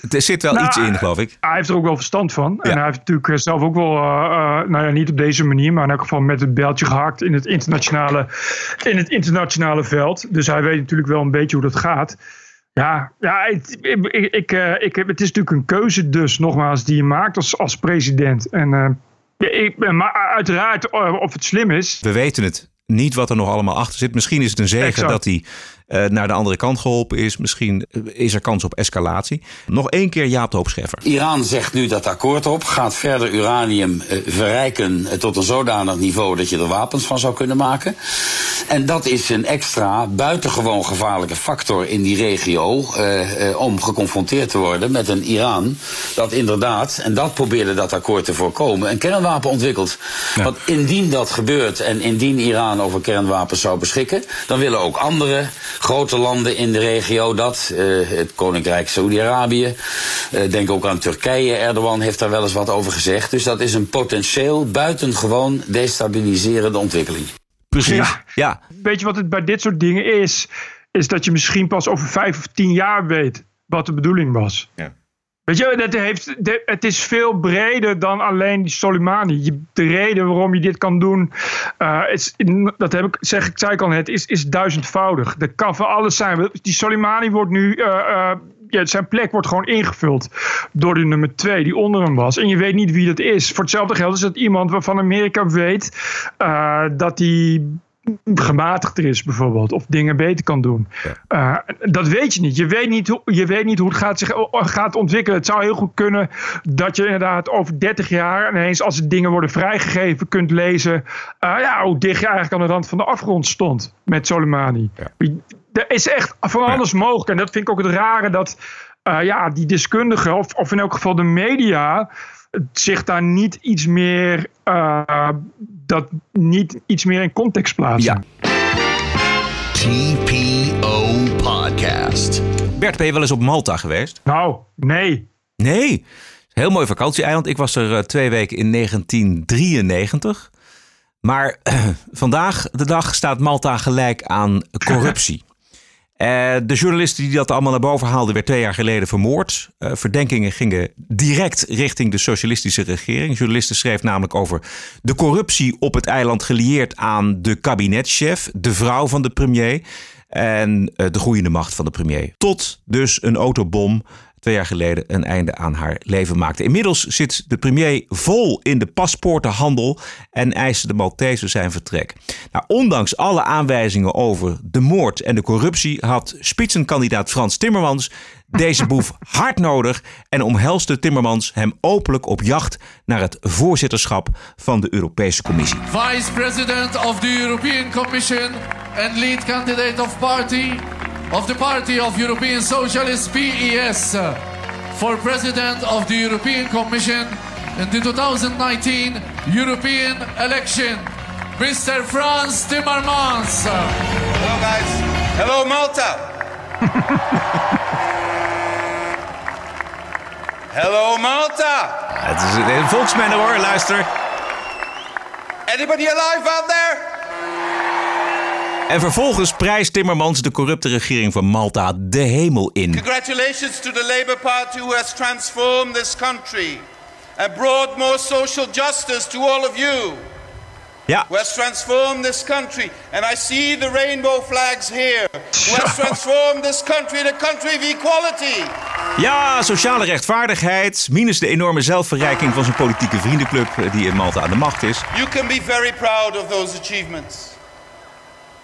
er zit wel nou, iets in, geloof ik. Hij heeft er ook wel verstand van. Ja. En hij heeft natuurlijk eh, zelf ook wel, uh, uh, nou ja, niet op deze manier, maar in elk geval met het beltje gehakt in het internationale, in het internationale veld. Dus hij weet natuurlijk wel een beetje hoe dat gaat. Ja, ja ik, ik, ik, ik, het is natuurlijk een keuze dus, nogmaals, die je maakt als, als president. En ik, maar uiteraard, of het slim is. We weten het niet wat er nog allemaal achter zit. Misschien is het een zegen dat hij uh, naar de andere kant geholpen is. Misschien eh, is er kans op escalatie. Nog één keer Jaap de Hoop Scheffer. Iran zegt nu dat akkoord op. Gaat verder uranium uh, verrijken tot een zodanig niveau dat je er wapens van zou kunnen maken. En dat is een extra buitengewoon gevaarlijke factor in die regio. om geconfronteerd te worden met een Iran dat inderdaad, en dat probeerde dat akkoord te voorkomen, een kernwapen ontwikkelt. Ja. Want indien dat gebeurt en indien Iran over kernwapens zou beschikken, dan willen ook andere grote landen in de regio dat. Uh, het Koninkrijk Saudi-Arabië. Uh, denk ook aan Turkije. Erdogan heeft daar wel eens wat over gezegd. Dus dat is een potentieel buitengewoon destabiliserende ontwikkeling. Precies, ja. ja. Weet je wat het bij dit soort dingen is? Is dat je misschien pas over vijf of tien jaar weet wat de bedoeling was. Ja. Weet je, dat heeft, het is veel breder dan alleen die Soleimani. De reden waarom je dit kan doen, is, dat heb ik, zeg ik, zei ik al net, is, is duizendvoudig. Dat kan voor alles zijn. Die Soleimani wordt nu, uh, uh, ja, zijn plek wordt gewoon ingevuld door de nummer twee die onder hem was. En je weet niet wie dat is. Voor hetzelfde geld is het iemand waarvan Amerika weet dat hij gematigder is bijvoorbeeld. Of dingen beter kan doen. Uh, dat weet je niet. Je weet niet, hoe, je weet niet hoe het gaat, zich, gaat ontwikkelen. Het zou heel goed kunnen dat je inderdaad over 30 jaar... ineens als er dingen worden vrijgegeven kunt lezen... Uh, ja, hoe dicht je eigenlijk aan de rand van de afgrond stond met Soleimani. Ja. Er is echt van alles mogelijk. En dat vind ik ook het rare dat... Uh, ja, die deskundigen, of, of in elk geval de media zich daar niet iets meer, uh, dat niet iets meer in context plaatsen. Ja. TPO Podcast. Bert, ben je wel eens op Malta geweest? Nou, nee. Nee? Heel mooi vakantieeiland. Ik was er uh, twee weken in 1993. Maar [clears throat] vandaag de dag staat Malta gelijk aan corruptie. [laughs] Uh, de journalist die dat allemaal naar boven haalde, werd twee jaar geleden vermoord. Uh, verdenkingen gingen direct richting de socialistische regering. Journalisten schreef namelijk over de corruptie op het eiland gelieerd aan de kabinetchef, de vrouw van de premier en uh, de groeiende macht van de premier. Tot dus een autobom twee jaar geleden een einde aan haar leven maakte. Inmiddels zit de premier vol in de paspoortenhandel en eisen de Maltese zijn vertrek. Nou, ondanks alle aanwijzingen over de moord en de corruptie had spitsenkandidaat Frans Timmermans deze boef [laughs] hard nodig en omhelste Timmermans hem openlijk op jacht naar het voorzitterschap van de Europese Commissie. Vice President of the European Commission and lead candidate of party of the Party of European Socialists PES for President of the European Commission in the 2019 European election, Mr. Franz Timmermans. Hello guys. Hello Malta. Hello Malta. Het is een volksman hoor, luister. Anybody alive out there? En vervolgens prijst Timmermans de corrupte regering van Malta de hemel in. Congratulations to the Labour Party who has transformed this country and brought more social justice to all of you. Ja. Who has transformed this country. And I see the rainbow flags here. Who has [laughs] transformed this country, the country of equality. Ja, sociale rechtvaardigheid, minus de enorme zelfverrijking van zijn politieke vriendenclub die in Malta aan de macht is. You can be very proud of those achievements.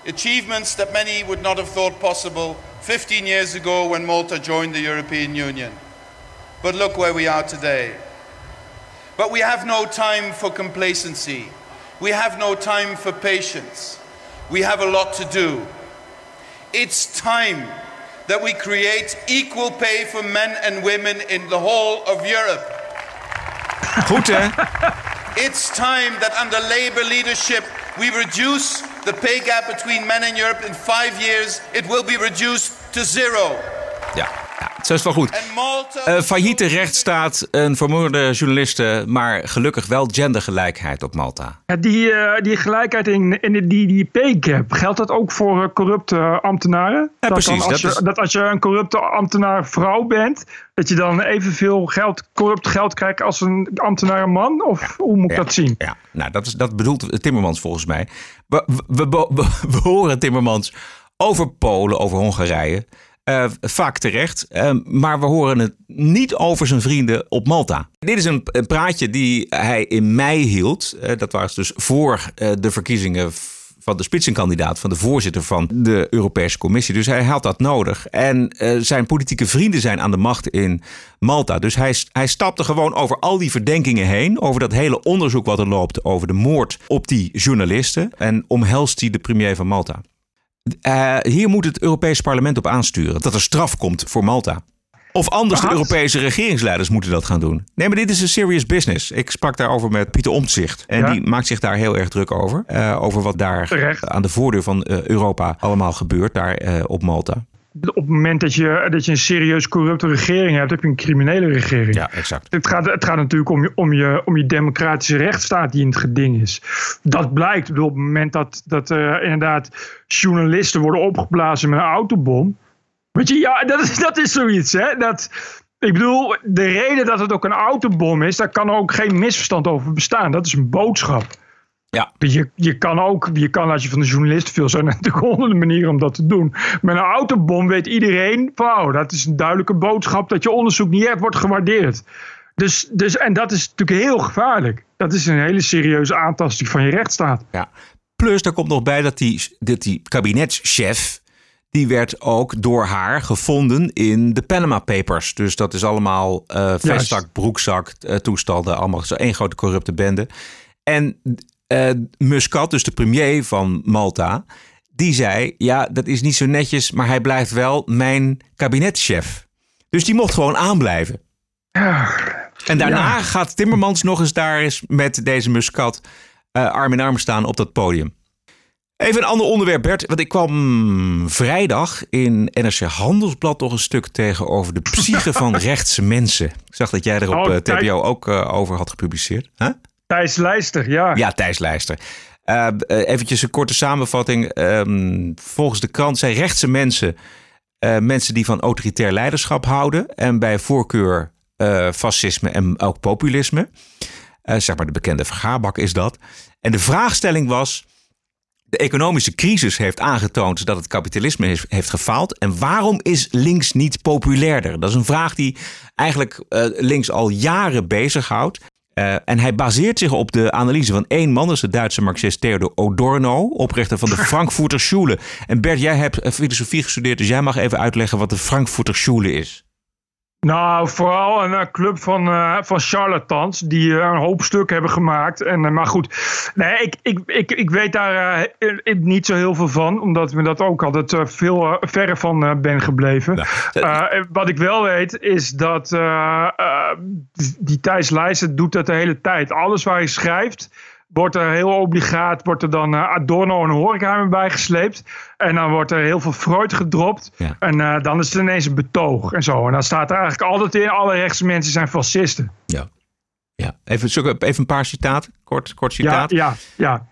Achievements that many would not have thought possible 15 years ago when Malta joined the European Union. But look where we are today. But we have no time for complacency. We have no time for patience. We have a lot to do. It's time that we create equal pay for men and women in the whole of Europe. Goed hè? [laughs] It's time that under Labour leadership we reduce the pay gap between men in Europe in five years. It will be reduced to zero. Ja, zo is wel goed. Uh, failliete rechtsstaat, een vermoorde journaliste, maar gelukkig wel gendergelijkheid op Malta. Ja, die, uh, die gelijkheid in, in die, die pay gap, geldt dat ook voor uh, corrupte ambtenaren? Ja, dat precies. Als dat, je, is... dat als je een corrupte ambtenaar vrouw bent, dat je dan evenveel geld, corrupt geld krijgt als een ambtenaar man? Of ja, hoe moet ik ja, dat zien? Ja, nou, dat, is, dat bedoelt Timmermans volgens mij. We, we, we, we horen Timmermans over Polen, over Hongarije. Uh, vaak terecht. Uh, maar we horen het niet over zijn vrienden op Malta. Dit is een, praatje die hij in mei hield. Uh, dat was dus voor de verkiezingen van de spitsenkandidaat, van de voorzitter van de Europese Commissie. Dus hij had dat nodig. En zijn politieke vrienden zijn aan de macht in Malta. Dus hij, hij stapte gewoon over al die verdenkingen heen. Over dat hele onderzoek wat er loopt over de moord op die journalisten. En omhelst hij de premier van Malta. Uh, hier moet het Europees Parlement op aansturen dat er straf komt voor Malta. Of anders de Europese regeringsleiders moeten dat gaan doen. Nee, maar dit is een serious business. Ik sprak daarover met Pieter Omtzigt. En ja. die maakt zich daar heel erg druk over. Uh, over wat daar Terecht. aan de voordeur van uh, Europa allemaal gebeurt daar uh, op Malta. Op het moment dat je, dat je een serieus corrupte regering hebt, heb je een criminele regering. Ja, exact. Het gaat, het gaat natuurlijk om je, om, je, om je democratische rechtsstaat die in het geding is. Dat blijkt op het moment dat, dat uh, inderdaad journalisten worden opgeblazen met een autobom. Weet je, ja, dat is, dat is zoiets. Hè? Dat, ik bedoel, de reden dat het ook een autobom is, daar kan ook geen misverstand over bestaan. Dat is een boodschap. Ja. Je, je kan ook, je kan als je van de journalist veel zijn [laughs] natuurlijk honderden manieren om dat te doen. Met een autobom weet iedereen van, oh, dat is een duidelijke boodschap dat je onderzoek niet echt wordt gewaardeerd. Dus, dus, en dat is natuurlijk heel gevaarlijk. Dat is een hele serieuze aantasting van je rechtsstaat. Ja. Plus, daar komt nog bij dat die, dat die kabinetschef, die werd ook door haar gevonden in de Panama Papers. Dus dat is allemaal uh, vestzak, broekzak, uh, toestanden. Allemaal zo één grote corrupte bende. En uh, Muscat, dus de premier van Malta, die zei: Ja, dat is niet zo netjes, maar hij blijft wel mijn kabinetchef. Dus die mocht gewoon aanblijven. Ja. En daarna ja. gaat Timmermans nog eens daar eens met deze Muscat uh, arm in arm staan op dat podium. Even een ander onderwerp, Bert. Want ik kwam vrijdag in NRC Handelsblad nog een stuk tegen over de psyche [laughs] van rechtse mensen. Ik zag dat jij er op Oh, uh, TPO kijk. ook uh, over had gepubliceerd. Huh? Thijs Lijster, ja. Ja, Thijs Lijster. Uh, eventjes een korte samenvatting. Um, volgens de krant zijn rechtse mensen uh, mensen die van autoritair leiderschap houden en bij voorkeur fascisme en ook populisme. zeg maar de bekende vergaarbak is dat. En de vraagstelling was: de economische crisis heeft aangetoond dat het kapitalisme heeft, gefaald. En waarom is links niet populairder? Dat is een vraag die eigenlijk links al jaren bezighoudt. Uh, en hij baseert zich op de analyse van één man, dat is de Duitse marxist Theodor Adorno, oprichter van de [laughs] Frankfurter Schule. En Bert, jij hebt filosofie gestudeerd, dus jij mag even uitleggen wat de Frankfurter Schule is. Nou, vooral een uh, club van, uh, van charlatans die uh, een hoop stuk hebben gemaakt. En, maar goed, nee, ik, ik, ik, ik weet daar niet zo heel veel van, omdat ik me dat ook altijd veel verre van ben gebleven. Ja. wat ik wel weet is dat die Thijs Leijsen doet dat de hele tijd. Alles waar hij schrijft, wordt er heel obligaat wordt er dan uh, Adorno en Horkheimer bijgesleept. En dan wordt er heel veel Freud gedropt. En uh, dan is het ineens een betoog en zo. En dan staat er eigenlijk altijd in, alle rechtse mensen zijn fascisten. Ja, ja. Even, even een paar citaten, kort, kort citaat. Ja, ja, ja.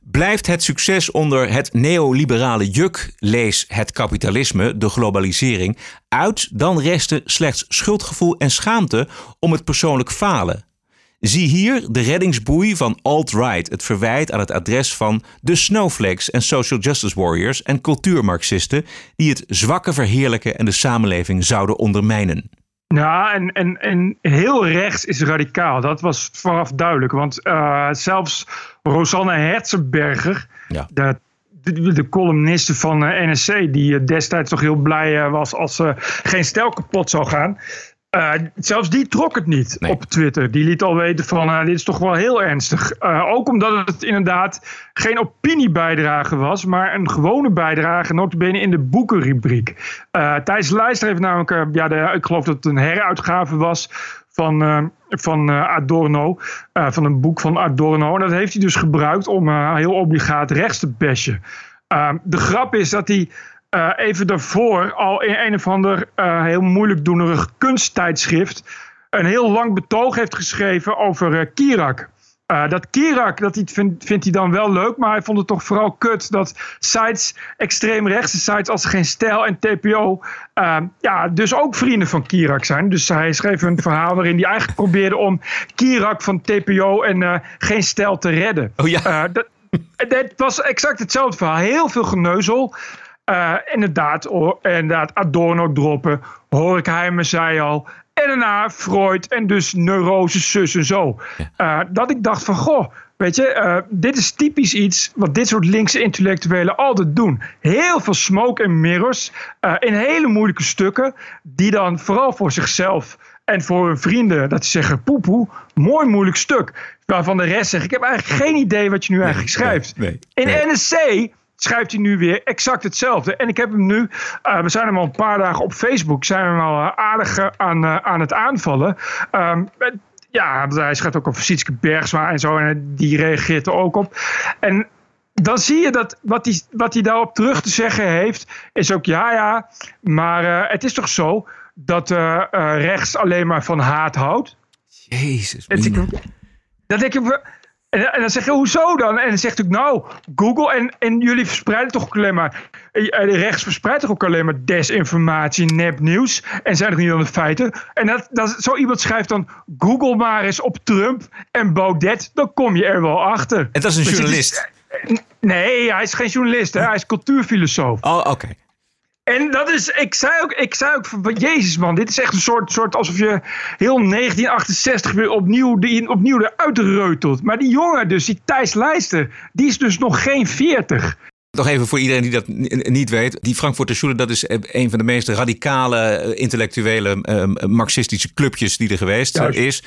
Blijft het succes onder het neoliberale juk, lees het kapitalisme, de globalisering, uit, dan resten slechts schuldgevoel en schaamte om het persoonlijk falen. Zie hier de reddingsboei van alt-right, het verwijt aan het adres van de snowflakes en social justice warriors en cultuurmarxisten die het zwakke verheerlijken en de samenleving zouden ondermijnen. Ja, en, en, en heel rechts is radicaal. Dat was vanaf duidelijk. Want uh, zelfs Rosanne Herzenberger, ja. de de, de, columniste van eh, NSC, die destijds toch heel blij was als ze geen stel kapot zou gaan. Uh, zelfs die trok het niet op Twitter. Die liet al weten van uh, dit is toch wel heel ernstig. Uh, ook omdat het inderdaad geen opiniebijdrage was, maar een gewone bijdrage, notabene in de boekenrubriek. Thijs Lijster heeft namelijk, ja, de, ik geloof dat het een heruitgave was van, van Adorno, van een boek van Adorno. En dat heeft hij dus gebruikt om heel obligaat rechts te bashen. de grap is dat hij uh, even daarvoor al in een of ander uh, heel moeilijk doenerig kunsttijdschrift een heel lang betoog heeft geschreven over uh, Kirak. dat Kirak, dat vindt, vindt hij dan wel leuk, maar hij vond het toch vooral kut dat sites, extreemrechtse sites als Geen Stijl en TPO, ja, dus ook vrienden van Kirak zijn. Dus hij schreef een verhaal waarin hij eigenlijk probeerde om Kirak van TPO en Geen Stijl te redden. Oh ja. dat, dat was exact hetzelfde verhaal. Heel veel geneuzel. Uh, inderdaad, inderdaad, Adorno droppen. Horkheimer zei al. En daarna Freud en dus neurose, zus en zo. Uh, dat ik dacht van, goh, weet je, uh, dit is typisch iets wat dit soort linkse intellectuelen altijd doen. Heel veel smoke en mirrors in hele moeilijke stukken, die dan vooral voor zichzelf en voor hun vrienden, dat ze zeggen, poepoe, mooi moeilijk stuk. Waarvan de rest zegt, ik heb eigenlijk geen idee wat je nu eigenlijk schrijft. Nee, in NSC schrijft hij nu weer exact hetzelfde. En ik heb hem nu, uh, we zijn hem al een paar dagen op Facebook, zijn we hem al uh, aardig aan, uh, aan het aanvallen. Um, ja, hij schrijft ook over Sietske Bergsma en zo, en die reageert er ook op. En dan zie je dat wat hij, wat hij daarop terug te zeggen heeft, is ook ja, ja, maar het is toch zo dat rechts alleen maar van haat houdt. Jezus. Dat denk ik, en, en, dan zeg je, hoezo dan? En dan zegt ik, nou, Google en, en jullie verspreiden toch ook alleen maar... Eh, de rechts verspreidt toch ook alleen maar desinformatie, nepnieuws. En zijn er niet aan de feiten. En dat, dat, zo iemand schrijft dan, Google maar eens op Trump en Baudet. Dan kom je er wel achter. En dat is een journalist? nee, hij is geen journalist. Hè? Hij is cultuurfilosoof. Oh, oké. En dat is, ik zei ook, ik zei ook van, jezus man, dit is echt een soort, soort alsof je heel 1968 weer opnieuw, de, opnieuw eruit reutelt. Maar die jongen dus, die Thijs Leijster, die is dus nog geen 40. Nog even voor iedereen die dat niet weet. Die Frankfurter Schule, dat is een van de meest radicale eh, intellectuele uh, marxistische clubjes die er geweest is.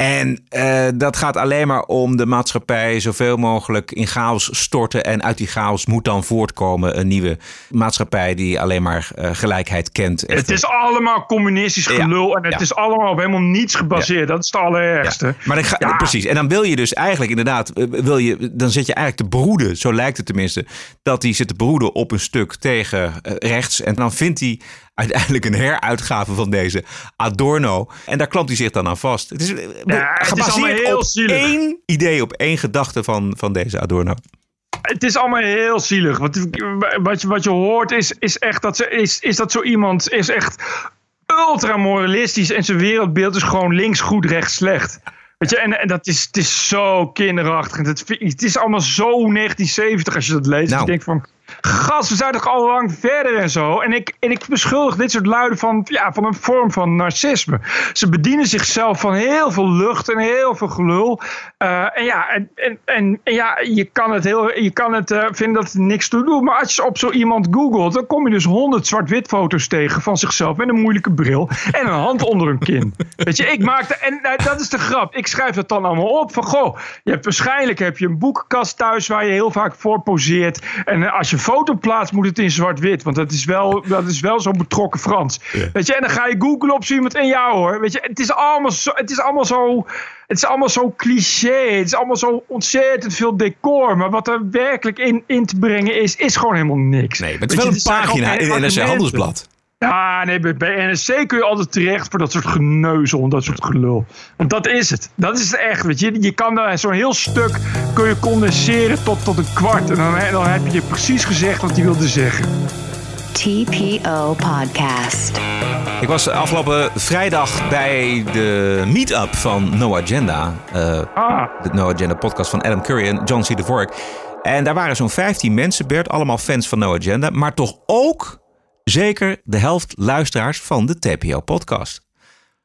En uh, dat gaat alleen maar om de maatschappij zoveel mogelijk in chaos storten. En uit die chaos moet dan voortkomen een nieuwe maatschappij die alleen maar uh, gelijkheid kent. Het is allemaal communistisch gelul en het is allemaal op helemaal niets gebaseerd. Dat is het allerergste. Maar ga, precies. En dan wil je dus eigenlijk inderdaad, eh, wil je, dan zit je eigenlijk te broeden, zo lijkt het tenminste, dat hij zit te broeden op een stuk tegen rechts. En dan vindt hij uiteindelijk een heruitgave van deze Adorno. En daar klampt hij zich dan aan vast. Het is, eh, Ja, het is allemaal gebaseerd heel op zielig. één idee, op één gedachte van, van deze Adorno. Het is allemaal heel zielig. Wat, wat, je, wat je hoort is, is echt dat, ze, is, is dat zo iemand is echt ultra moralistisch en zijn wereldbeeld is gewoon links goed, rechts slecht. Weet je, en, en dat is, het is zo kinderachtig. Het, het is allemaal zo 1970 als je dat leest. Nou. Je denkt van, gast, we zijn toch al lang verder en zo. En ik, en ik beschuldig dit soort luiden van, ja, van een vorm van narcisme. Ze bedienen zichzelf van heel veel lucht en heel veel gelul. Eh, en ja, en, en, en, ja, je kan het, heel, je kan het eh, vinden dat het niks toe doet. Maar als je op zo iemand googelt, dan kom je dus honderd zwart-wit foto's tegen van zichzelf met een moeilijke bril en een hand onder een kin. Weet je, ik maakte, en nou, dat is de grap. Ik schrijf dat dan allemaal op van, goh, je hebt, waarschijnlijk heb je een boekenkast thuis waar je heel vaak voor poseert. En als je foto plaatst, moet het in zwart-wit, want dat is wel, dat is wel zo betrokken Frans. Weet je, en dan ga je googlen op iemand en ja hoor, weet je, het is allemaal zo, het is allemaal zo, het is allemaal zo cliché, het is allemaal zo ontzettend veel decor, maar wat er werkelijk in, in te brengen is, is gewoon helemaal niks. Nee, maar het is wel een pagina in het NRC Handelsblad. Ja, nee, bij- bij NRC kun je altijd terecht voor dat soort geneuzel en dat soort gelul. Want dat is het. Dat is het echt, weet je. Je kan daar zo'n heel stuk kun je condenseren tot, tot een kwart. En dan, dan heb je precies gezegd wat hij wilde zeggen. TPO Podcast. Ik was afgelopen vrijdag bij de meet-up van No Agenda. eh, Ah. De No Agenda podcast van Adam Curry en John C. de Vork. En daar waren zo'n 15 mensen, Bert, allemaal fans van No Agenda. Maar toch ook zeker de helft luisteraars van de TPO podcast.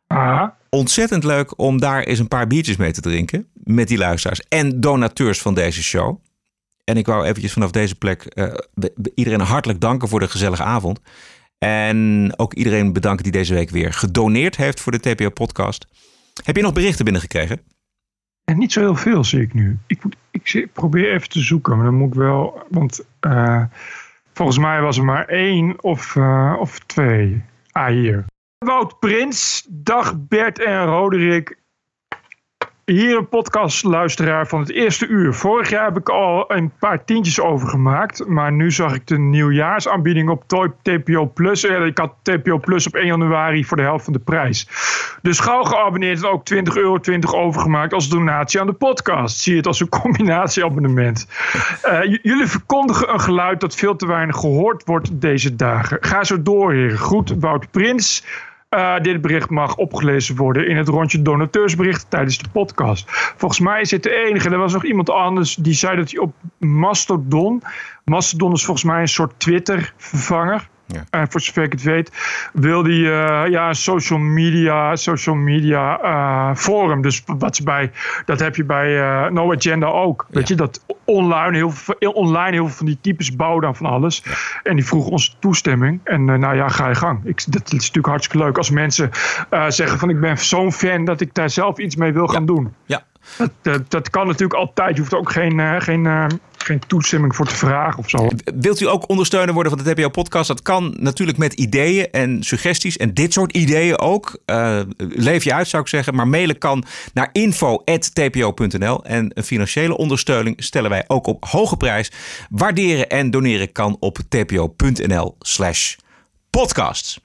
Ah. Ontzettend leuk om daar eens een paar biertjes mee te drinken. Met die luisteraars en donateurs van deze show. En ik wou eventjes vanaf deze plek eh, iedereen hartelijk danken voor de gezellige avond. En ook iedereen bedanken die deze week weer gedoneerd heeft voor de TPO podcast. Heb je nog berichten binnengekregen? En niet zo heel veel zie ik nu. Ik, moet, ik probeer even te zoeken, maar dan moet ik wel. Want eh, volgens mij was er maar één of, eh, of twee. Ah, hier. Wout Prins, dag Bert en Roderick. Hier een podcastluisteraar van het eerste uur. Vorig jaar heb ik al een paar tientjes overgemaakt. Maar nu zag ik de nieuwjaarsaanbieding op TPO Plus. Eh, Ik had TPO Plus op 1 januari voor de helft van de prijs. Dus gauw geabonneerd en ook 20 euro 20 overgemaakt als donatie aan de podcast. Zie het als een [laughs] combinatieabonnement. Eh, jullie verkondigen een geluid dat veel te weinig gehoord wordt deze dagen. Ga zo door, heren. Groet, Wout Prins. Eh, dit bericht mag opgelezen worden in het rondje donateursbericht tijdens de podcast. Volgens mij is het de enige. Er was nog iemand anders die zei dat hij op Mastodon. Mastodon is volgens mij een soort Twitter-vervanger. Eh, voor zover ik het weet, wil die eh, ja, een social media, social media eh, forum. Dus wat bij, dat heb je bij eh, No Agenda ook. Weet je, dat online heel, veel, online heel veel van die types bouwen dan van alles. En die vroegen onze toestemming. En nou ja, ga je gang. Ik, dat is natuurlijk hartstikke leuk als mensen zeggen van ik ben zo'n fan dat ik daar zelf iets mee wil gaan doen. Ja. Dat, dat, dat kan natuurlijk altijd. Je hoeft ook geen, geen, geen toestemming voor te vragen of zo. Wilt u ook ondersteuner worden van de TPO podcast? Dat kan natuurlijk met ideeën en suggesties. En dit soort ideeën ook. Eh, leef je uit zou ik zeggen. Maar mailen kan naar info.tpo.nl. En een financiële ondersteuning stellen wij ook op hoge prijs. Waarderen en doneren kan op tpo.nl slash podcast.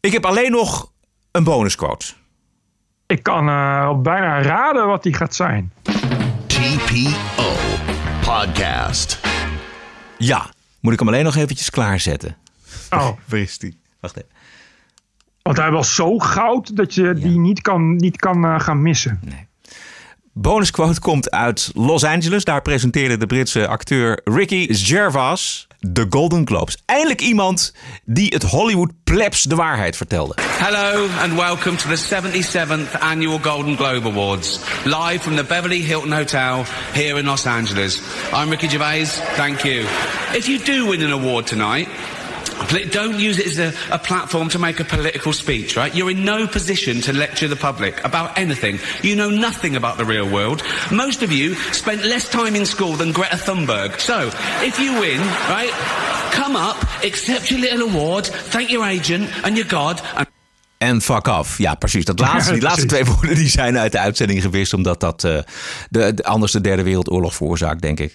Ik heb alleen nog een bonusquote. Ik kan eh, bijna raden wat die gaat zijn. TPO Podcast. Ja, moet ik hem alleen nog eventjes klaarzetten. Oh. [laughs] Is die? Wacht even. Want hij was zo goud dat je die niet kan, niet kan eh, gaan missen. Bonusquote komt uit Los Angeles. Daar presenteerde de Britse acteur Ricky Gervais de Golden Globes. Eindelijk iemand die het Hollywood plebs de waarheid vertelde. Hello and welcome to the 77th annual Golden Globe Awards, live from the Beverly Hilton Hotel here in Los Angeles. I'm Ricky Gervais. Thank you. If you do win an award tonight. Pl- Don't use it as a, a platform to make a political speech, right? You're in no position to lecture the public about anything. You know nothing about the real world. Most of you spent less time in school than Greta Thunberg. So, if you win, right, come up, accept your little award, thank your agent and your God, and En fuck off. Ja, precies. Dat laatste, die [laughs] laatste twee woorden die zijn uit de uitzending gewist. Omdat dat eh, de, de- anders de derde wereldoorlog veroorzaakt, denk ik.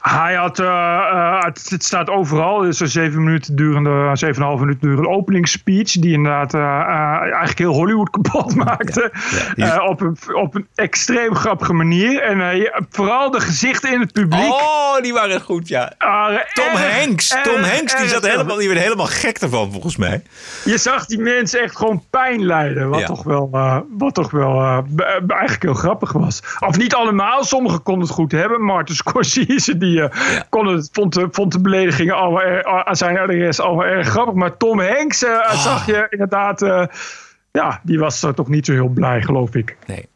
Hij had, eh, eh, het, het staat overal, het is een zeven minuten durende, zeven en een half minuten durende openingsspeech, die inderdaad eh, eigenlijk heel Hollywood kapot maakte. Op, een, op een extreem grappige manier. En eh, vooral de gezichten in het publiek. Oh, die waren goed, ja. Tom erg, Hanks, Tom erg, Hanks, die, erg zat helemaal, die werd helemaal gek ervan, volgens mij. Je zag die mensen echt gewoon pijn lijden. Wat Ja. toch wel, eh, wat toch wel eigenlijk heel grappig was. Of niet allemaal. Sommigen konden het goed hebben. Martin Scorsese die, eh, kon het, vond, de, vond de beledigingen allemaal erg- aan zijn adres allemaal erg grappig. Maar Tom Hanks Ah. zag je inderdaad... eh, ja, die was toch niet zo heel blij, geloof ik. Nee.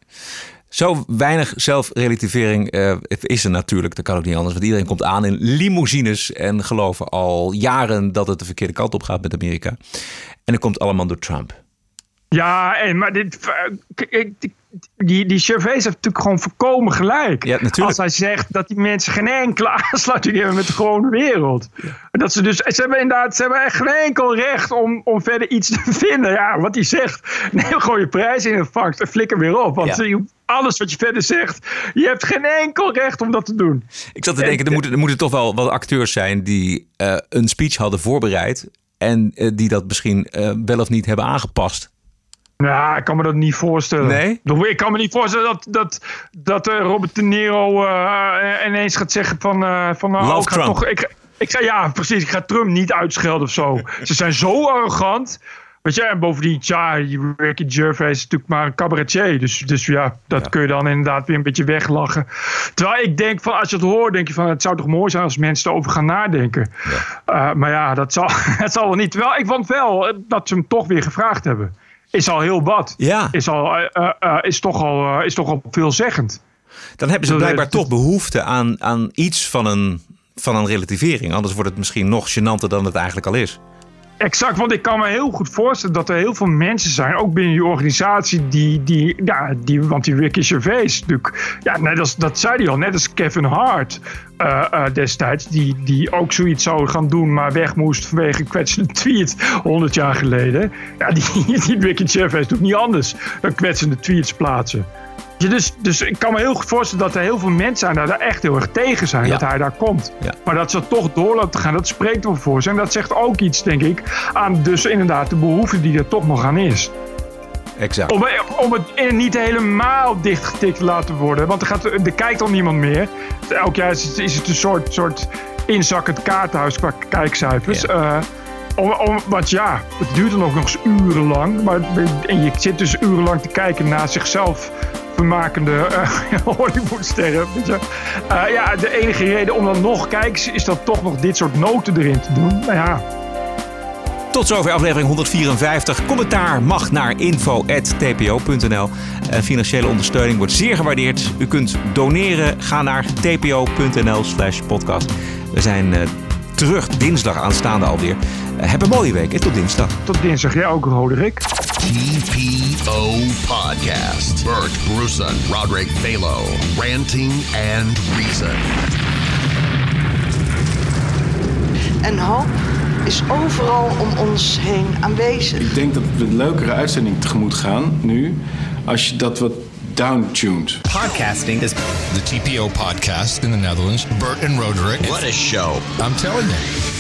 Zo weinig zelfrelativering is er natuurlijk. Dat kan ook niet anders. Want iedereen komt aan in limousines en geloven al jaren dat het de verkeerde kant op gaat met Amerika. En dat komt allemaal door Trump. Ja, en, maar dit, eh, die- die, Gervais heeft natuurlijk gewoon voorkomen gelijk. Ja, natuurlijk. Als hij zegt dat die mensen geen enkele [laughs] aansluiting hebben met de gewone wereld. Dat ze dus, ze hebben inderdaad, ze hebben echt geen enkel recht om, om verder iets te [laughs] vinden. Ja, wat hij zegt, [laughs] neem gewoon je prijs in het vak en flikker weer op. Want Ja. alles wat je verder zegt, je hebt geen enkel recht om dat te doen. Ik zat te denken, er moeten, er moeten toch wel wat acteurs zijn die eh, een speech hadden voorbereid. En eh, die dat misschien wel of niet hebben aangepast. Nou, ik kan me dat niet voorstellen. Nee? Ik kan me niet voorstellen dat, dat, dat eh, Robert De Niro eh, ineens gaat zeggen van... eh van nou, Love ga Trump. Toch, ik, ik ga, ja, precies. Ik ga Trump niet uitschelden of zo. [laughs] Ze zijn zo arrogant. Weet je, en bovendien, ja, Ricky Gervais is natuurlijk maar een cabaretier. Dus, dus ja, dat kun je dan inderdaad weer een beetje weglachen. Terwijl ik denk van, als je het hoort, denk je van... het zou toch mooi zijn als mensen erover gaan nadenken. Maar ja, dat zal, [laughs] het zal wel niet. Terwijl ik vond wel dat ze hem toch weer gevraagd hebben. Is al heel wat. Ja. Is, al, eh, eh, eh, is, toch al, is toch al veelzeggend. Dan hebben ze Zo, blijkbaar toch behoefte aan, aan iets van een, van een relativering. Anders wordt het misschien nog gênanter dan het eigenlijk al is. Exact, want ik kan me heel goed voorstellen dat er heel veel mensen zijn, ook binnen die organisatie, die, die, ja, die want die Ricky Gervais natuurlijk, ja, net als, dat zei hij al, net als Kevin Hart eh, eh, destijds, die, die ook zoiets zou gaan doen, maar weg moest vanwege een kwetsende tweet 100 jaar geleden. Ja, die, [laughs] die Ricky Gervais doet niet anders dan kwetsende tweets plaatsen. Dus, dus ik kan me heel goed voorstellen dat er heel veel mensen zijn die daar echt heel erg tegen zijn Ja. dat hij daar komt. Ja. Maar dat ze toch door laten gaan, dat spreekt wel voor ze. En dat zegt ook iets, denk ik, aan dus inderdaad de behoefte die er toch nog aan is. Exact. Om, om het niet helemaal dichtgetikt te laten worden. Want er, gaat, er kijkt al niemand meer. Elk jaar is het, is het een soort, soort inzakkend kaarthuis qua kijkcijfers. Eh, om, om, want ja, het duurt dan ook nog eens urenlang. Maar, en je zit dus urenlang te kijken naar zichzelf vermakende eh, [laughs] Hollywoodsterren. weet je. Eh, ja, de enige reden om dan nog kijken is dat toch nog dit soort noten erin te doen. Nou ja, Tot zover aflevering 154. Commentaar mag naar info.tpo.nl. En financiële ondersteuning wordt zeer gewaardeerd. U kunt doneren. Ga naar tpo.nl slash podcast. We zijn eh, terug dinsdag aanstaande alweer. Eh, heb een mooie week en tot dinsdag. tot dinsdag. Jij ook, Roderick. TPO Podcast. Bert Bruson, Roderick Balo. Ranting and Reason. En hoop is overal om ons heen aanwezig. Ik denk dat we een leukere uitzending tegemoet gaan nu als je dat wat downtuned. Podcasting is the TPO podcast in the Netherlands. Bert and Roderick. What a show. I'm telling you.